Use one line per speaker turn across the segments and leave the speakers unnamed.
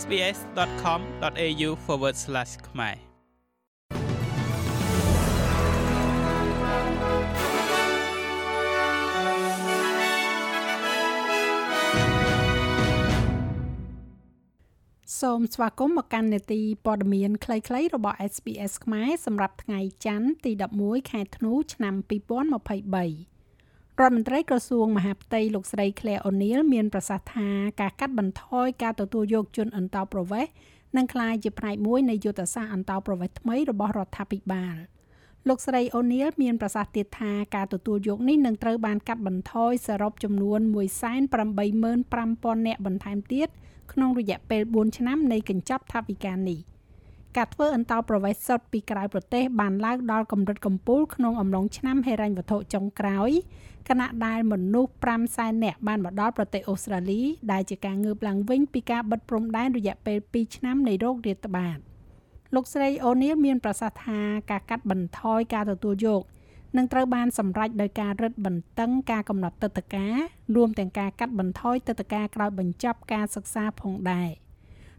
sbs.com.au/ ខ្មែរ
សូមស្វាគមន៍មកកាន់នេតិព័ត៌មានខ្លីៗរបស់ SBS ខ្មែរសម្រាប់ថ្ងៃច័ន្ទទី11ខែធ្នូឆ្នាំ2023 រដ្ឋមន្ត្រីក្រសួងមហាផ្ទៃលោកស្រី Claire O'Neil មានប្រសាសន៍ថាការកាត់បន្ថយការទទួលយកជនអន្តោប្រវេសន៍នឹងក្លាយជាផ្នែកមួយនៃយុទ្ធសាស្ត្រអន្តោប្រវេសន៍ថ្មីរបស់រដ្ឋាភិបាលលោកស្រី O'Neil មានប្រសាសន៍ទៀតថាការទទួលយកនេះនឹងត្រូវបានកាត់បន្ថយសរុបចំនួន185,000នាក់បន្ថែមទៀតក្នុងរយៈពេល4ឆ្នាំនៃកញ្ចប់ថវិកានេះ។ ការធ្វើអន្តោប្រវេសន៍សុទ្ធពីក្រៅប្រទេសបានឡើងដល់កម្រិតកំពូលក្នុងអំឡុងឆ្នាំហិរញ្ញវត្ថុចុងក្រោយខណៈដែលមនុស្ស5សែននាក់បានមកដល់ប្រទេសអូស្ត្រាលីដែលជាការងើបឡើងវិញពីការបិទព្រំដែនរយៈពេល2ឆ្នាំនៃរោគរាតត្បាតលោកស្រីអូនីលមានប្រសាសន៍ថាការកាត់បន្ថយការទទួលយកនឹងត្រូវបានសម្រេចដោយការរឹតបន្តឹងការកំណត់ទឹកតការរួមទាំងការកាត់បន្ថយទឹកតការក្រោយបញ្ចប់ការសិក្សាផងដែរ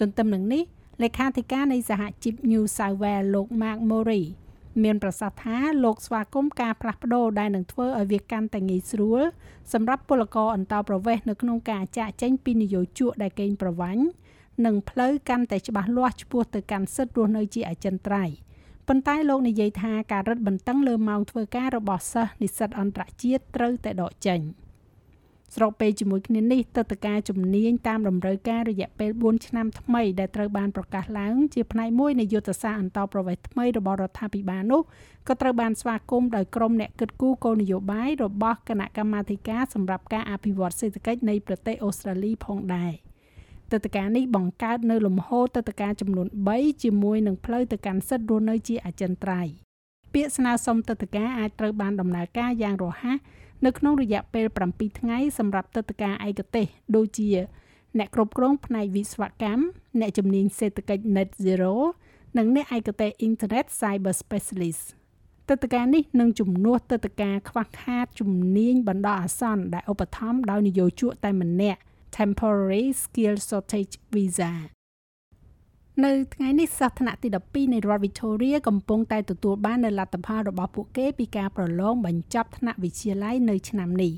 ទន្ទឹមនឹងនេះ លេខាធិការនៃសហជីព New South Wales លោក Mark Murray មានប្រសាសន៍ថាលោកស្វាគមន៍ការផ្លាស់ប្ដូរដែលនឹងធ្វើឲ្យវាកាន់តែងាយស្រួលសម្រាប់ពលករអន្តោប្រវេសន៍នៅក្នុងការចាក់ចែងពីនយោជកដែលកេងប្រវ័ញ្ចនិងផ្លូវកាន់តែច្បាស់លាស់ឆ្ពោះទៅកាន់សិទ្ធិរស់នៅជាអចិន្ត្រៃយ៍ប៉ុន្តែលោកនិយាយថាការរឹតបន្តឹងលើម៉ោងធ្វើការរបស់សិស្សនិស្សិតអន្តរជាតិត្រូវតែដកចេញ។ ស្របពេលជាមួយគ្នានេះទឹកតការជំនាញតាមតម្រូវការរយៈពេល4ឆ្នាំថ្មីដែលត្រូវបានប្រកាសឡើងជាផ្នែកមួយនៃយុទ្ធសាស្ត្រអន្តោប្រវេសន៍ថ្មីរបស់រដ្ឋាភិបាលនោះក៏ត្រូវបានស្វាគមន៍ដោយក្រុមអ្នកគិតគូរគោលនយោបាយរបស់គណៈកម្មាធិការសម្រាប់ការអភិវឌ្ឍសេដ្ឋកិច្ចនៃប្រទេសអូស្ត្រាលីផងដែរទឹកតការនេះបង្កើតនៅលំហទឹកតការចំនួន3ជាមួយនឹងផ្លូវទៅកាន់សិទ្ធិរស់នៅជាអចិន្ត្រៃយ៍ពាក្យស្នើសុំទឹកតការអាចត្រូវបានដំណើរការយ៉ាងរហ័ស នៅក្នុងរយៈពេល7ថ្ងៃសម្រាប់ទឹកតការឯកទេសដូចជា អ្នកគ្រប់គ្រងផ្នែកវិស្វកម្មអ្នកជំនាញសេដ្ឋកិច្ច Net Zero និងអ្នកឯកទេស Internet Cyber Specialist ទឹកតការនេះនឹងជំនួសទឹកតការខ្វះខាតជំនាញបណ្ដោះអាសន្នដែលឧបត្ថម្ភដោយនយោជកតែម្នាក់ Temporary Skill Shortage Visa នៅថ្ងៃនេះសិស្សថ្នាក់ទី12នៃរដ្ឋ Victoria កំពុងតែទទួលបាននូវលទ្ធផលរបស់ពួកគេពីការប្រឡងបញ្ចប់ថ្នាក់វិទ្យាល័យនៅឆ្នាំនេះ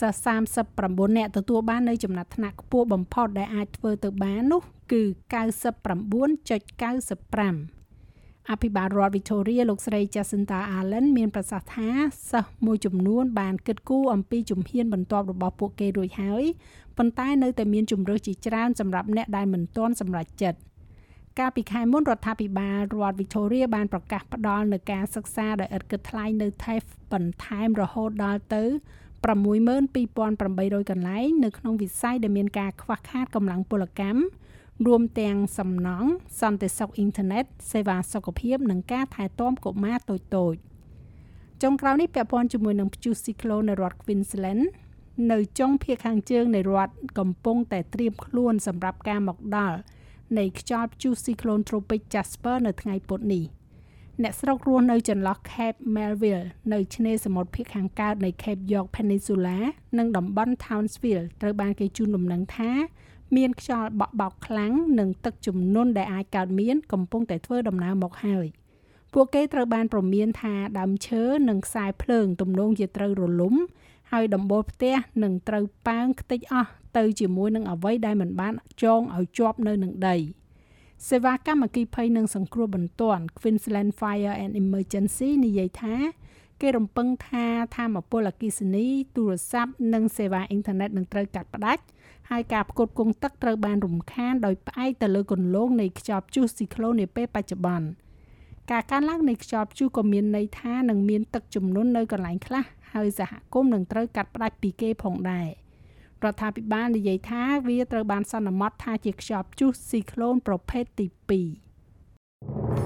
សិស្ស39នាក់ទទួលបាននៅចំណាត់ថ្នាក់ខ្ពស់បំផុតដែលអាចធ្វើទៅបាននោះគឺ99.95អភិបាលរដ្ឋ Victoria លោកស្រី Jacinta Allen មានប្រសាសន៍ថាសិស្សមួយចំនួនបានគិតគូរអំពីជំហានបន្ទាប់របស់ពួកគេរួចហើយប៉ុន្តែនៅតែមានជំរើសជាច្រើនសម្រាប់អ្នកដែលមិនទាន់សម្រេចចិត្ត កាលពីខែមុនរដ្ឋាភិបាលរដ្ឋ Victoria បានប្រកាសផ្ដល់នូវការសិក្សាដោយឥតគិតថ្លៃនៅ TAFE បន្ថែមរហូតដល់ទៅ62800កន្លែងនៅក្នុងវិស័យដែលមានការខ្វះខាតកម្លាំងពលកម្មរួមទាំងសំណង់សន្តិសុខអ៊ីនធឺណិតសេវាសុខភាពនិងការថែទាំកុមារតូចតូចចុងក្រោយនេះពាក់ព័ន្ធជាមួយនឹងព្យុះស៊ីក្លូននៅរដ្ឋ Queensland នៅចុងភាគខាងជើងនៃរដ្ឋកំពុងតែត្រៀមខ្លួនសម្រាប់ការមកដល់ នៃខ្យល់ព្យុះស៊ីក្លូនត្រូពិក Jasper នៅថ្ងៃពុធនេះអ្នកស្រុករស់នៅចន្លោះ Cape Melville នៅឆ្នេរសមុទ្រភាគខាងកើតនៃ Cape York Peninsula និងតំបន់ Townsville ត្រូវបានគេជូនដំណឹងថា មានខ្យល់បក់បោកខ្លាំងនិងទឹកជំនន់ដែលអាចកើតមានកំពុងតែធ្វើដំណើរមកហើយពួកគេត្រូវបានប្រមានថាដើមឈើនិងខ្សែភ្លើងទំនងជាត្រូវរលំ ហើយដំបូលផ្ទះនឹងត្រូវប៉ើងខ្ទេចអស់ទៅជាមួយនឹងអ្វីដែលមិនបានចងឲ្យជាប់នៅនឹងដីសេវាកម្មអគ្គិភ័យនិងសង្គ្រោះបន្ទាន់ Queensland Fire and Emergency និយាយថា គេរំពឹងថាធម្មពលអគ្គិសនីទូរស័ព្ទនិងសេវាអ៊ីនធឺណិតនឹងត្រូវកាត់ផ្តាច់ហើយការផ្គត់ផ្គង់ទឹកត្រូវបានរំខានដោយផ្អែកទៅលើគន្លងនៃខ្យល់ព្យុះស៊ីក្លូននាពេលបច្ចុប្បន្ន ការកើនឡើងនៃខ្យល់ព្យុះក៏មានន័យថានឹងមានទឹកជំនន់នៅកន្លែងខ្លះហើយសហគមន៍នឹងត្រូវកាត់ផ្តាច់ពីគេផងដែរ។រដ្ឋាភិបាលនិយាយថាវាត្រូវបានសន្មត់ថាជាខ្យល់ព្យុះស៊ីក្លូនប្រភេទទី2